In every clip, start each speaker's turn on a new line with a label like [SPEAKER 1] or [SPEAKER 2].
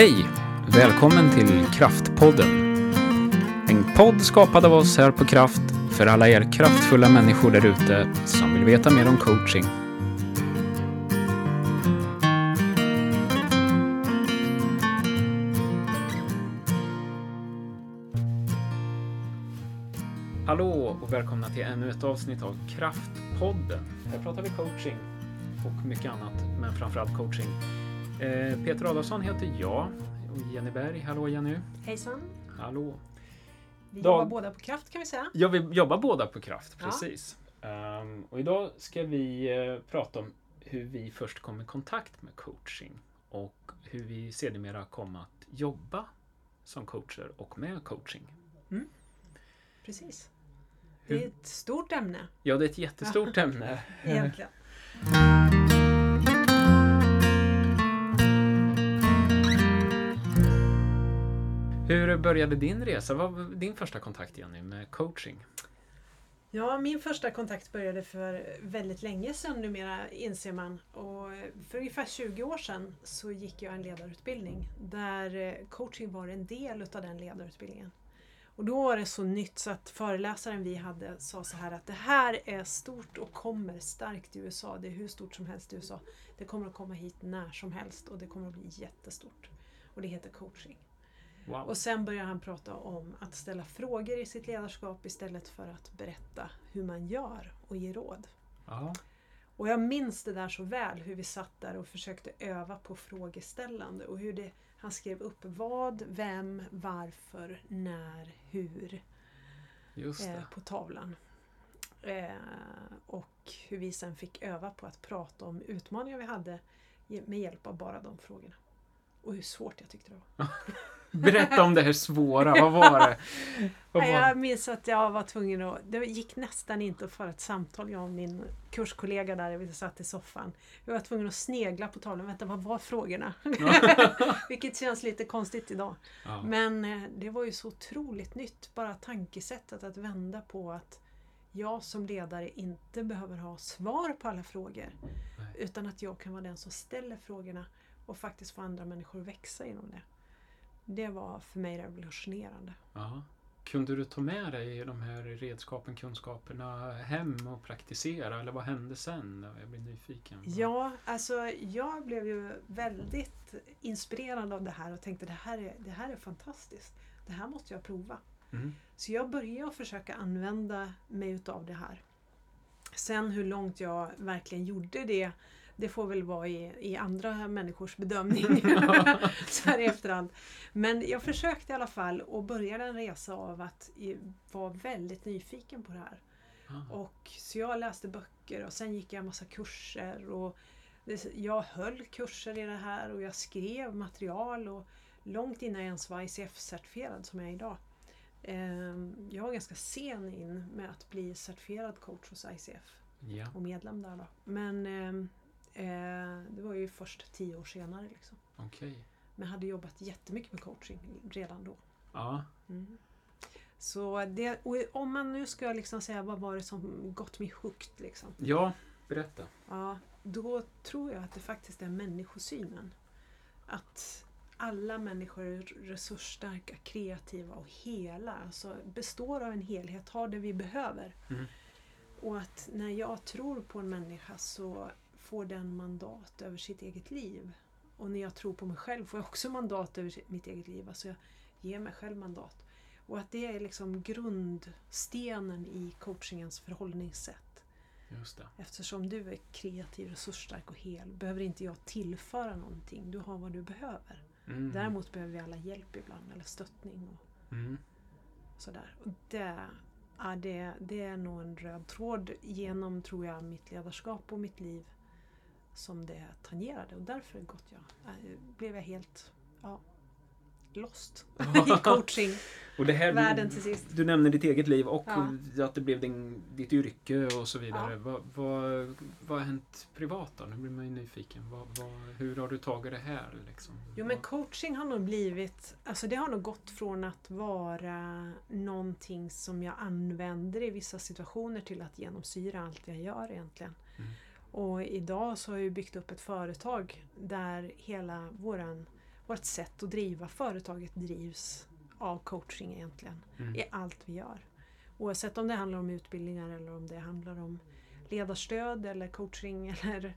[SPEAKER 1] Hej! Välkommen till Kraftpodden. En podd skapad av oss här på Kraft för alla er kraftfulla människor där ute som vill veta mer om coaching. Hallå och välkomna till ännu ett avsnitt av Kraftpodden. Här pratar vi coaching och mycket annat, men framförallt coaching. Eh, Peter Adolfsson heter jag och Jenny Berg. Hallå Jenny!
[SPEAKER 2] Hejsan!
[SPEAKER 1] Hallå!
[SPEAKER 2] Vi jobbar båda på kraft kan vi säga.
[SPEAKER 1] Ja, vi jobbar båda på Kraft,
[SPEAKER 2] Ja.
[SPEAKER 1] precis. Ehm, och idag ska vi eh, prata om hur vi först kom i kontakt med coaching och hur vi sedermera kom att jobba som coacher och med coaching.
[SPEAKER 2] Precis.
[SPEAKER 1] Hur-
[SPEAKER 2] Det är ett stort ämne
[SPEAKER 1] Ja, det är ett jättestort ämne.
[SPEAKER 2] egentligen.
[SPEAKER 1] Hur började din resa? Vad var din första kontakt, Jenny, med coaching?
[SPEAKER 2] Ja, min första kontakt började för väldigt länge sedan numera inser man. Och för ungefär 20 år sedan så gick jag en ledarutbildning där eh, coaching var en del utav den ledarutbildningen. Och då var det så nytt så att föreläsaren vi hade sa så här att det här är stort och kommer starkt i USA. Det är hur stort som helst i USA. Det kommer att komma hit när som helst och det kommer att bli jättestort. Och det heter coaching.
[SPEAKER 1] Wow.
[SPEAKER 2] Och sen börjar han prata om att ställa frågor i sitt ledarskap istället för att berätta hur man gör och ge råd.
[SPEAKER 1] Ja.
[SPEAKER 2] Och jag minns det där så väl, hur vi satt där och försökte öva på frågeställande och hur det, han skrev upp vad, vem, varför, när, hur eh, på tavlan. Eh, och hur vi sen fick öva på att prata om utmaningar vi hade med hjälp av bara de frågorna. Och hur svårt jag tyckte det var.
[SPEAKER 1] Berätta om det här svåra. Vad var det? Vad var...
[SPEAKER 2] Jag minns att jag var tvungen att... Det gick nästan inte att föra ett samtal, jag och min kurskollega där, vi satt i soffan. Jag var tvungen att snegla på tavlan. Vänta, vad var frågorna? Vilket känns lite konstigt idag.
[SPEAKER 1] Ja.
[SPEAKER 2] Men eh, det var ju så otroligt nytt, bara tankesättet att vända på att jag som ledare inte behöver ha svar på alla frågor.
[SPEAKER 1] Nej.
[SPEAKER 2] Utan att jag kan vara den som ställer frågorna och faktiskt få andra människor att växa inom det. Det var för mig revolutionerande.
[SPEAKER 1] Ja. Kunde du ta med dig de här redskapen, kunskaperna hem och praktisera? Eller vad hände sen? Jag blir nyfiken.
[SPEAKER 2] Ja, alltså jag blev ju väldigt inspirerad av det här och tänkte det här är, det här är fantastiskt. Det här måste jag prova.
[SPEAKER 1] Mm.
[SPEAKER 2] Så jag började försöka använda mig utav det här. Sen hur långt jag verkligen gjorde det, det får väl vara i, i andra människors bedömning så här i efterhand. Men jag försökte i alla fall och började en resa av att vara väldigt nyfiken på det här.
[SPEAKER 1] Ah.
[SPEAKER 2] Och, så jag läste böcker och sen gick jag en massa kurser. Och jag höll kurser i det här och jag skrev material och långt innan jag ens var ICF-certifierad som jag är idag. Ehm, Jag var ganska sen in med att bli certifierad coach hos ICF
[SPEAKER 1] Ja.
[SPEAKER 2] och medlem där då. Men ehm, eh, det var ju först tio år senare. Liksom.
[SPEAKER 1] Okej.
[SPEAKER 2] Men jag hade jobbat jättemycket med coaching redan då.
[SPEAKER 1] Ja.
[SPEAKER 2] Mm. Så det, om man nu ska liksom säga vad var det som gått mig hooked liksom.
[SPEAKER 1] ja, berätta.
[SPEAKER 2] Ja, då tror jag att det faktiskt är människosynen. Att alla människor är resursstarka, kreativa och hela. Alltså består av en helhet, har det vi behöver.
[SPEAKER 1] Mm.
[SPEAKER 2] Och att när jag tror på en människa så får den mandat över sitt eget liv. Och när jag tror på mig själv får jag också mandat över mitt eget liv. Alltså jag ger mig själv mandat. Och att det är liksom grundstenen i coachingens förhållningssätt.
[SPEAKER 1] Just det.
[SPEAKER 2] Eftersom du är kreativ, resursstark och hel behöver inte jag tillföra någonting. Du har vad du behöver.
[SPEAKER 1] Mm.
[SPEAKER 2] Däremot behöver vi alla hjälp ibland eller stöttning och
[SPEAKER 1] Mm.
[SPEAKER 2] sådär. Och det, ja, det, det är nog en röd tråd genom, tror jag, mitt ledarskap och mitt liv som det tangerade. Och därför gått jag, äh, blev jag helt ja, lost i coaching.
[SPEAKER 1] Och det här,
[SPEAKER 2] Världen till sist.
[SPEAKER 1] Du nämner ditt eget liv och
[SPEAKER 2] Ja.
[SPEAKER 1] att det blev din, ditt yrke och så vidare.
[SPEAKER 2] Ja.
[SPEAKER 1] Vad, vad, vad har hänt privat då? Nu blir man ju nyfiken. Vad, vad, hur har du tagit det här? Liksom?
[SPEAKER 2] Jo men coaching har nog blivit, alltså det har nog gått från att vara någonting som jag använder i vissa situationer till att genomsyra allt jag gör egentligen.
[SPEAKER 1] Mm.
[SPEAKER 2] Och idag så har ju byggt upp ett företag där hela våran vårt sätt att driva företaget drivs av coaching egentligen.
[SPEAKER 1] Mm.
[SPEAKER 2] I allt vi gör. Oavsett om det handlar om utbildningar eller om det handlar om ledarstöd eller coaching eller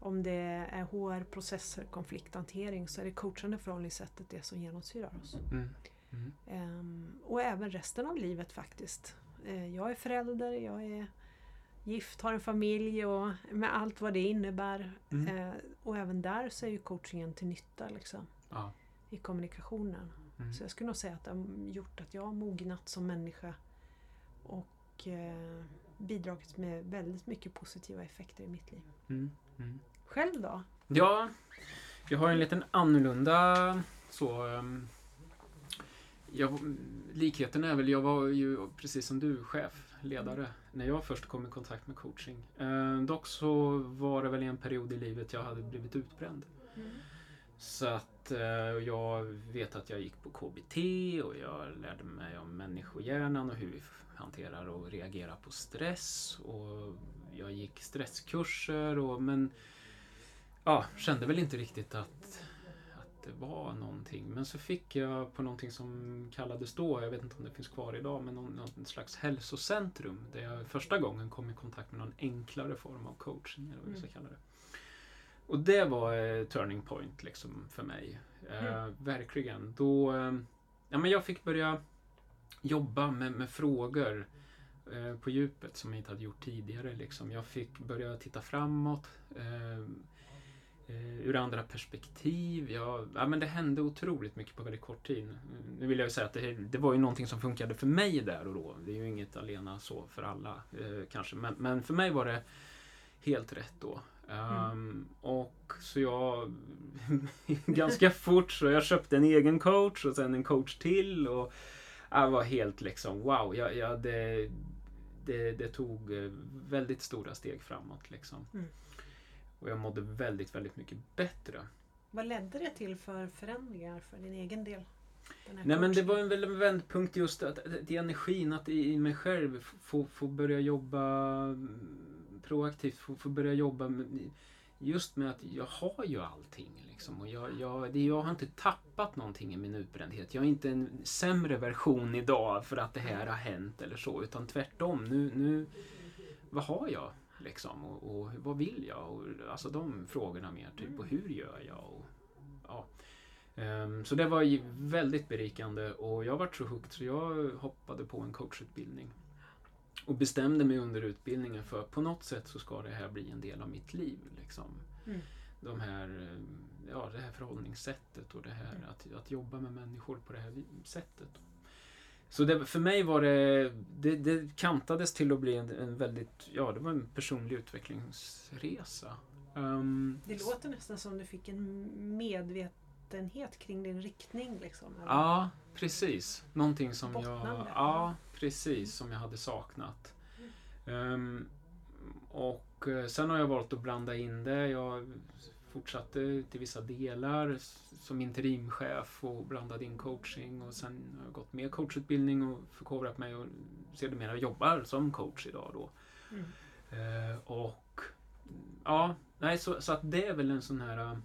[SPEAKER 2] om det är HR-processer, konflikthantering så är det coachande förhållningssättet det som genomsyrar oss.
[SPEAKER 1] Mm. Mm.
[SPEAKER 2] Ehm, och även resten av livet faktiskt. Eh, jag är förälder, jag är gift, har en familj och med allt vad det innebär.
[SPEAKER 1] Mm.
[SPEAKER 2] Eh, och även där så är ju coachingen till nytta liksom,
[SPEAKER 1] Ja.
[SPEAKER 2] i kommunikationen.
[SPEAKER 1] Mm.
[SPEAKER 2] Så jag skulle nog säga att det har gjort att jag har mognat som människa och eh, bidragit med väldigt mycket positiva effekter i mitt liv.
[SPEAKER 1] Mm. Mm.
[SPEAKER 2] Själv då?
[SPEAKER 1] Ja, jag har en liten annorlunda så... Um, jag, likheten är väl, jag var ju precis som du chef, ledare, när jag först kom i kontakt med coaching. Eh, dock så var det väl en period i livet jag hade blivit utbränd. Så att eh, jag vet att jag gick på KBT och jag lärde mig om människohjärnan och hur vi hanterar och reagerar på stress. Och jag gick stresskurser och men ja, kände väl inte riktigt att det var någonting. Men så fick jag på någonting som kallades då, jag vet inte om det finns kvar idag, men någon, någon slags hälsocentrum där jag första gången kom i kontakt med någon enklare form av coaching. Eller vad vi ska kalla det. Och det var eh, turning point liksom för mig. Eh, verkligen. Då, eh, ja, men jag fick börja jobba med, med frågor eh, på djupet som jag inte hade gjort tidigare. Liksom. Jag fick börja titta framåt. Eh, eh, ur andra perspektiv. Jag, ja, men det hände otroligt mycket på väldigt kort tid. Nu vill jag ju säga att det, det var ju någonting som funkade för mig där och då. Det är ju inget alena så för alla eh, kanske. Men, men för mig var det helt rätt då. Ehm, och så jag ganska fort så jag köpte en egen coach och sen en coach till och jag var helt liksom wow. Jag, jag, det, det, det tog eh, väldigt stora steg framåt liksom.
[SPEAKER 2] Mm.
[SPEAKER 1] Och jag mådde väldigt, väldigt mycket bättre.
[SPEAKER 2] Vad ledde det till för förändringar för din egen del?
[SPEAKER 1] Nej men det var en väl en vändpunkt just att, att i energin, att i, i mig själv få, få börja jobba mm, proaktivt, få, få börja jobba med, just med att jag har ju allting. Liksom, och jag, jag, det, jag har inte tappat någonting i min utbrändhet. Jag är inte en sämre version idag för att det här har hänt eller så. Utan tvärtom. Nu, nu, vad har jag? Liksom, och, och vad vill jag? Och, alltså de frågorna mer. Typ, och hur gör jag? Och, ja. Ehm, Så det var väldigt berikande och jag var så hooked så jag hoppade på en coachutbildning. Och bestämde mig under utbildningen för på något sätt så ska det här bli en del av mitt liv. Liksom.
[SPEAKER 2] Mm.
[SPEAKER 1] De här, eh, ja, det här förhållningssättet och det här
[SPEAKER 2] Mm.
[SPEAKER 1] att, att jobba med människor på det här sättet. Så det, för mig var det, det, det kantades till att bli en, en väldigt, ja det var en personlig utvecklingsresa. Ehm,
[SPEAKER 2] Det låter nästan som du fick en medvetenhet kring din riktning. Liksom, eller?
[SPEAKER 1] Ja, precis. Någonting som jag, ja, precis, som jag hade saknat. Ehm, och eh, sen har jag valt att blanda in det. Jag fortsatte till vissa delar som interimchef och blandade in coaching och sen har jag gått med coachutbildning och förkovrat mig och sedermera jobbar som coach idag då.
[SPEAKER 2] Mm.
[SPEAKER 1] Eh, och ja, nej, så, så att det är väl en sån här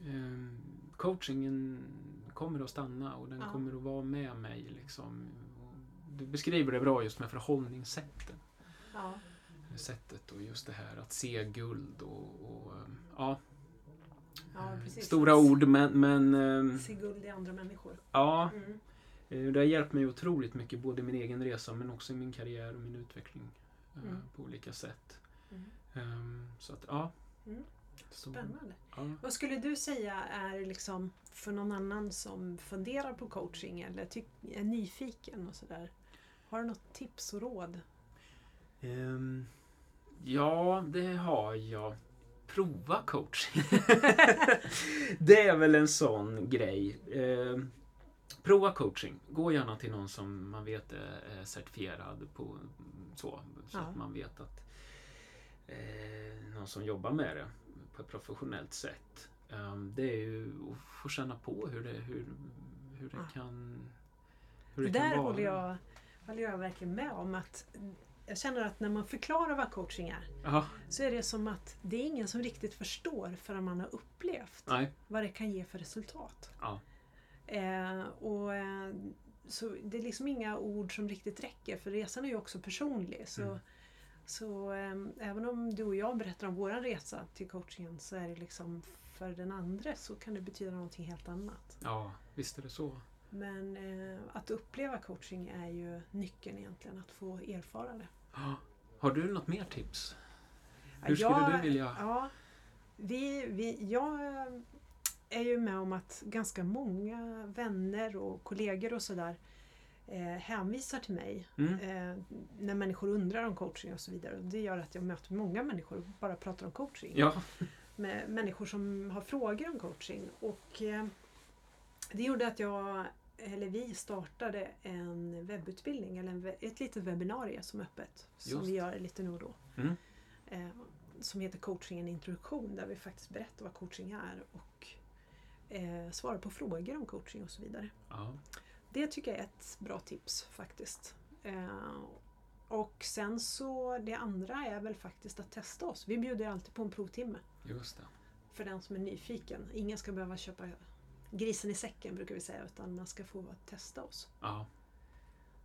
[SPEAKER 1] eh, coachingen kommer att stanna och den
[SPEAKER 2] Ja.
[SPEAKER 1] kommer att vara med mig liksom. Du beskriver det bra just med förhållningssättet.
[SPEAKER 2] Ja.
[SPEAKER 1] Sättet och just det här att se guld och, och eh, ja,
[SPEAKER 2] Ja,
[SPEAKER 1] eh, stora ord men, men eh,
[SPEAKER 2] Se guld i andra människor.
[SPEAKER 1] ja,
[SPEAKER 2] Mm.
[SPEAKER 1] det har hjälpt mig otroligt mycket både i min egen resa men också i min karriär och min utveckling
[SPEAKER 2] Mm.
[SPEAKER 1] på olika sätt.
[SPEAKER 2] Mm.
[SPEAKER 1] Ehm, så att ja.
[SPEAKER 2] Mm. Spännande.
[SPEAKER 1] ja.
[SPEAKER 2] Vad skulle du säga är liksom för någon annan som funderar på coaching eller är nyfiken och sådär? Har du något tips och råd?
[SPEAKER 1] Ehm, ja, det har jag. Prova coaching. det är väl en sån grej. Ehm, prova coaching. Gå gärna till någon som man vet är certifierad på så. Så
[SPEAKER 2] Ja.
[SPEAKER 1] att man vet att eh, någon som jobbar med det på ett professionellt sätt. Ehm, det är ju att få känna på hur det, hur, hur det
[SPEAKER 2] Ja.
[SPEAKER 1] kan hur det
[SPEAKER 2] Där
[SPEAKER 1] kan vara.
[SPEAKER 2] håller jag, håller jag verkligen med om att jag känner att när man förklarar vad coaching är
[SPEAKER 1] Ja,
[SPEAKER 2] så är det som att det är ingen som riktigt förstår förrän man har upplevt
[SPEAKER 1] nej.
[SPEAKER 2] vad det kan ge för resultat.
[SPEAKER 1] Ja.
[SPEAKER 2] Eh, och, eh, så det är liksom inga ord som riktigt räcker för resan är ju också personlig. Så,
[SPEAKER 1] Mm.
[SPEAKER 2] så eh, även om du och jag berättar om våran resa till coachingen så är det liksom för den andra så kan det betyda någonting helt annat.
[SPEAKER 1] Ja, visst är det så.
[SPEAKER 2] Men eh, att uppleva coaching är ju nyckeln egentligen, att få erfara det.
[SPEAKER 1] Ja. Har du något mer tips? Hur skulle
[SPEAKER 2] jag-
[SPEAKER 1] du vilja...
[SPEAKER 2] Ja, vi, vi, jag är ju med om att ganska många vänner och kollegor och sådär eh, hänvisar till mig
[SPEAKER 1] Mm.
[SPEAKER 2] eh, när människor undrar om coaching och så vidare. Och det gör att jag möter många människor och bara pratar om coaching.
[SPEAKER 1] Ja,
[SPEAKER 2] Med människor som har frågor om coaching. Och eh, det gjorde att jag, eller vi startade en webbutbildning, eller en, ett litet webbinarie som är öppet. Som
[SPEAKER 1] Just.
[SPEAKER 2] vi gör lite nu och då.
[SPEAKER 1] Mm.
[SPEAKER 2] Eh, som heter Coaching en introduktion där vi faktiskt berättar vad coaching är och eh, svarar på frågor om coaching och så vidare.
[SPEAKER 1] ja.
[SPEAKER 2] Det tycker jag är ett bra tips faktiskt. Eh, och sen så det andra är väl faktiskt att testa oss. Vi bjuder alltid på en provtimme
[SPEAKER 1] just det.
[SPEAKER 2] för den som är nyfiken. Ingen ska behöva köpa grisen i säcken brukar vi säga utan man ska få testa oss.
[SPEAKER 1] Ja,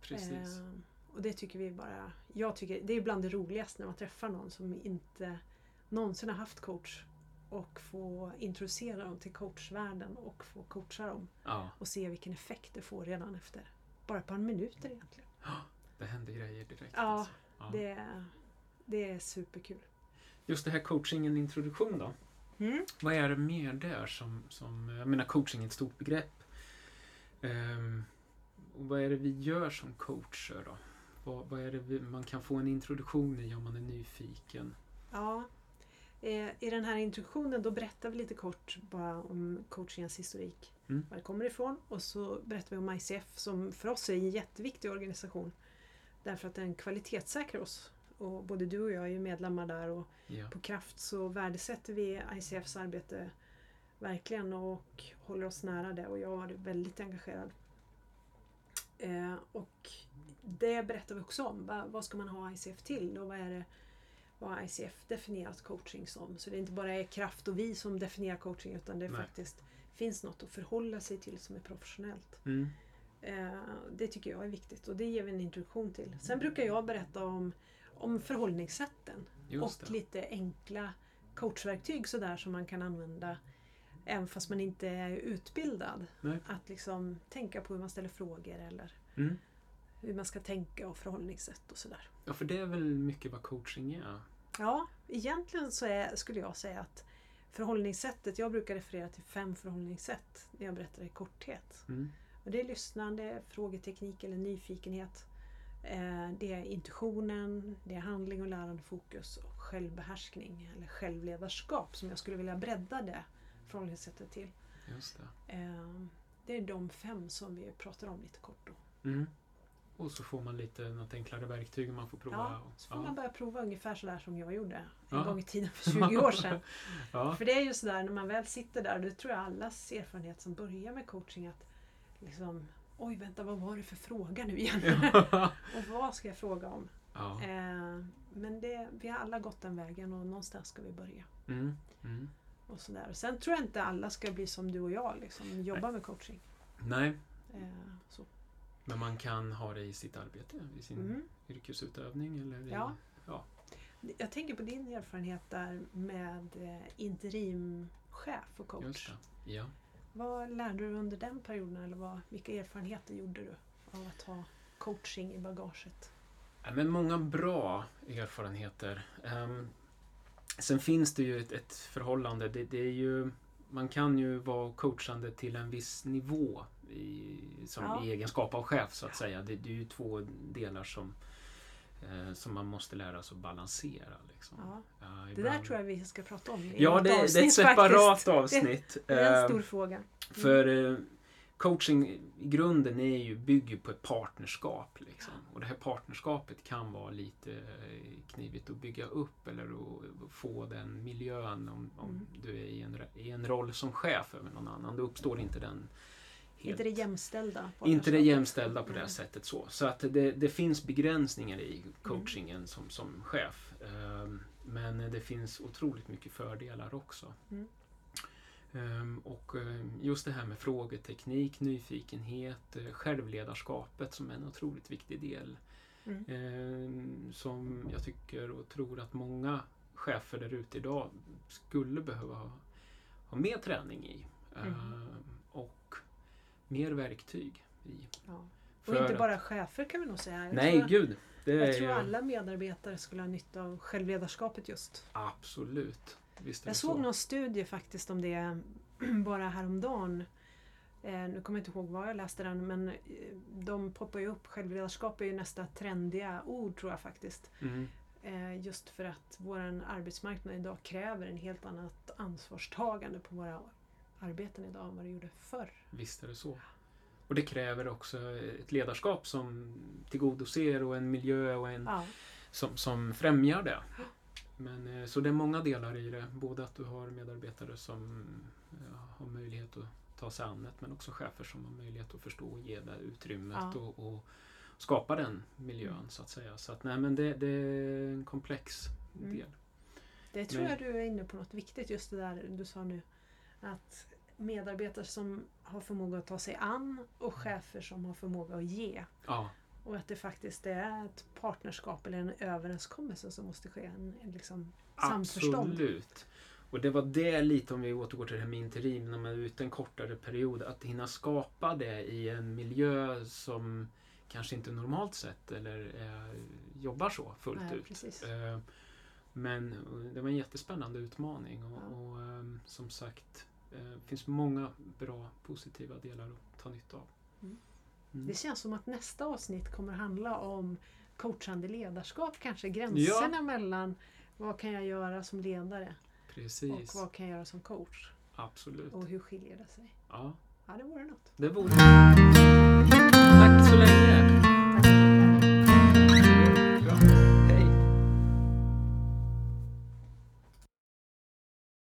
[SPEAKER 1] precis.
[SPEAKER 2] Eh, och det tycker vi bara, jag tycker det är bland det roligaste när man träffar någon som inte någonsin har haft coach och få introducera dem till coachvärlden och få coacha dem
[SPEAKER 1] Ja,
[SPEAKER 2] och se vilken effekt det får redan efter bara ett par minuter egentligen.
[SPEAKER 1] det händer grejer direkt.
[SPEAKER 2] Ja,
[SPEAKER 1] alltså. ja.
[SPEAKER 2] Det, det är superkul.
[SPEAKER 1] Just det här coachingen introduktion då.
[SPEAKER 2] Mm.
[SPEAKER 1] Vad är det mer där som, som jag menar coaching är ett stort begrepp. Ehm, och vad är det vi gör som coacher då? Vad, vad är det vi, man kan få en introduktion i om man är nyfiken?
[SPEAKER 2] Ja. Eh, I den här introduktionen då berättar vi lite kort bara om coachingens historik.
[SPEAKER 1] Mm.
[SPEAKER 2] Var det kommer ifrån och så berättar vi om ICF som för oss är en jätteviktig organisation. Därför att den kvalitetssäkrar oss. Och både du och jag är ju medlemmar där och
[SPEAKER 1] Ja.
[SPEAKER 2] på Kraft så värdesätter vi ICFs arbete verkligen och håller oss nära det och jag varit väldigt engagerad. Eh, och det berättar vi också om. Va, vad ska man ha ICF till och vad är det vad ICF definierat coaching som? Så det är inte bara är Kraft och vi som definierar coaching utan det faktiskt finns något att förhålla sig till som är professionellt.
[SPEAKER 1] Mm.
[SPEAKER 2] Eh, det tycker jag är viktigt och det ger vi en introduktion till. Sen brukar jag berätta om, om förhållningssätten och lite enkla coachverktyg sådär som man kan använda även fast man inte är utbildad.
[SPEAKER 1] Nej.
[SPEAKER 2] Att liksom tänka på hur man ställer frågor eller
[SPEAKER 1] Mm.
[SPEAKER 2] hur man ska tänka och förhållningssätt och sådär.
[SPEAKER 1] Ja, för det är väl mycket vad coaching är.
[SPEAKER 2] Ja, egentligen så är, skulle jag säga att förhållningssättet, jag brukar referera till fem förhållningssätt när jag berättar i korthet.
[SPEAKER 1] Mm.
[SPEAKER 2] Och det är lyssnande, frågeteknik eller nyfikenhet. Eh, det är intuitionen, det är handling och lärande fokus och självbehärskning eller självledarskap som jag skulle vilja bredda det förhållningssättet till.
[SPEAKER 1] Just det.
[SPEAKER 2] Eh, det är de fem som vi pratar om lite kort då.
[SPEAKER 1] Mm. Och så får man lite något enklare verktyg man får prova.
[SPEAKER 2] Ja, så får man börja prova ungefär sådär som jag gjorde en
[SPEAKER 1] Ja.
[SPEAKER 2] gång i tiden för 20 år sedan.
[SPEAKER 1] ja.
[SPEAKER 2] För det är ju sådär när man väl sitter där, det tror jag allas erfarenhet som börjar med coaching att liksom Oj vänta, vad var det för fråga nu igen? och vad ska jag fråga om?
[SPEAKER 1] ja.
[SPEAKER 2] Eh, men det, vi har alla gått den vägen och någonstans ska vi börja.
[SPEAKER 1] Mm. Mm.
[SPEAKER 2] Och sådär. Sen tror jag inte alla ska bli som du och jag, liksom, jobba med coaching.
[SPEAKER 1] Nej,
[SPEAKER 2] Eh, så.
[SPEAKER 1] men man kan ha det i sitt arbete, i sin
[SPEAKER 2] Mm.
[SPEAKER 1] yrkesutövning eller i,
[SPEAKER 2] Ja.
[SPEAKER 1] ja.
[SPEAKER 2] Jag tänker på din erfarenhet där med eh, interimchef och coach.
[SPEAKER 1] Ja.
[SPEAKER 2] Vad lärde du under den perioden? Eller vad, vilka erfarenheter gjorde du av att ha coaching i bagaget?
[SPEAKER 1] Ja, men många bra erfarenheter. Ehm, sen finns det ju ett, ett förhållande. Det, det är ju, man kan ju vara coachande till en viss nivå i, som
[SPEAKER 2] Ja.
[SPEAKER 1] i egenskap av chef så att säga. Det, det är ju två delar som, eh, som man måste lära sig att balansera. Liksom.
[SPEAKER 2] Ja.
[SPEAKER 1] Ja,
[SPEAKER 2] Det där tror jag vi ska prata om i
[SPEAKER 1] Ja, det, det är ett
[SPEAKER 2] avsnitt
[SPEAKER 1] separat
[SPEAKER 2] faktiskt.
[SPEAKER 1] avsnitt.
[SPEAKER 2] Det är en
[SPEAKER 1] Ehm,
[SPEAKER 2] stor fråga.
[SPEAKER 1] för eh, coaching i grunden är ju, bygger på ett partnerskap. Liksom. Och det här partnerskapet kan vara lite eh, knivigt att bygga upp eller att få den miljön om, om
[SPEAKER 2] Mm.
[SPEAKER 1] du är i en, i en roll som chef över någon annan. Då uppstår inte den helt...
[SPEAKER 2] Inte det jämställda?
[SPEAKER 1] Inte det jämställda på det sättet så. Så att det, det finns begränsningar i coachingen som, som chef. Ehm, Men det finns otroligt mycket fördelar också.
[SPEAKER 2] Mm.
[SPEAKER 1] Ehm, Och ehm, just det här med frågeteknik, nyfikenhet, eh, självledarskapet som är en otroligt viktig del.
[SPEAKER 2] Mm.
[SPEAKER 1] Som jag tycker och tror att många chefer där ute idag skulle behöva ha, ha mer träning i.
[SPEAKER 2] Mm.
[SPEAKER 1] Mer verktyg i.
[SPEAKER 2] Ja. Och inte bara chefer kan vi nog säga. Jag
[SPEAKER 1] Nej,
[SPEAKER 2] tror,
[SPEAKER 1] gud.
[SPEAKER 2] Jag tror alla medarbetare skulle ha nytta av självledarskapet just.
[SPEAKER 1] Absolut. Visst
[SPEAKER 2] Jag såg
[SPEAKER 1] så.
[SPEAKER 2] någon studie faktiskt om det bara häromdagen. Eh, nu kommer jag inte ihåg var jag läste den men eh, de poppar ju upp. Självledarskap är ju nästa trendiga ord tror jag faktiskt.
[SPEAKER 1] Mm.
[SPEAKER 2] Eh, just för att vår arbetsmarknad idag kräver en helt annat ansvarstagande på våra arbeten idag än vad det gjorde förr.
[SPEAKER 1] Visst är det så. Och det kräver också ett ledarskap som tillgodoser och en miljö och en,
[SPEAKER 2] Ja,
[SPEAKER 1] som, som främjar det. Men, eh, så det är många delar i det. Både att du har medarbetare som ja, har möjlighet att ta sig an det men också chefer som har möjlighet att förstå och ge det utrymmet
[SPEAKER 2] Ja.
[SPEAKER 1] och, och skapa den miljön
[SPEAKER 2] Mm.
[SPEAKER 1] så att säga. Så att, nej, men det, det är en komplex
[SPEAKER 2] Mm.
[SPEAKER 1] del.
[SPEAKER 2] det tror
[SPEAKER 1] Men-
[SPEAKER 2] jag du är inne på något viktigt just det där du sa nu. Att medarbetare som har förmåga att ta sig an och chefer som har förmåga att ge.
[SPEAKER 1] Ja,
[SPEAKER 2] Och att det faktiskt är ett partnerskap eller en överenskommelse som måste ske. En, liksom samförstånd.
[SPEAKER 1] Absolut. Och det var det lite, om vi återgår till det här med interim, när man är ute en kortare period, att hinna skapa det i en miljö som kanske inte normalt sett eller eh, jobbar så fullt
[SPEAKER 2] Nej,
[SPEAKER 1] ut. Eh, men det var en jättespännande utmaning och,
[SPEAKER 2] Ja.
[SPEAKER 1] och eh, som sagt, det finns många bra positiva delar att ta nytta av.
[SPEAKER 2] Mm.
[SPEAKER 1] Mm.
[SPEAKER 2] Det känns som att nästa avsnitt kommer handla om coachande ledarskap kanske. Gränserna mellan vad kan jag göra som ledare och
[SPEAKER 1] Precis,
[SPEAKER 2] vad kan jag göra som coach?
[SPEAKER 1] absolut.
[SPEAKER 2] Och hur skiljer det sig?
[SPEAKER 1] Ja,
[SPEAKER 2] Ja, det vore något.
[SPEAKER 1] det vore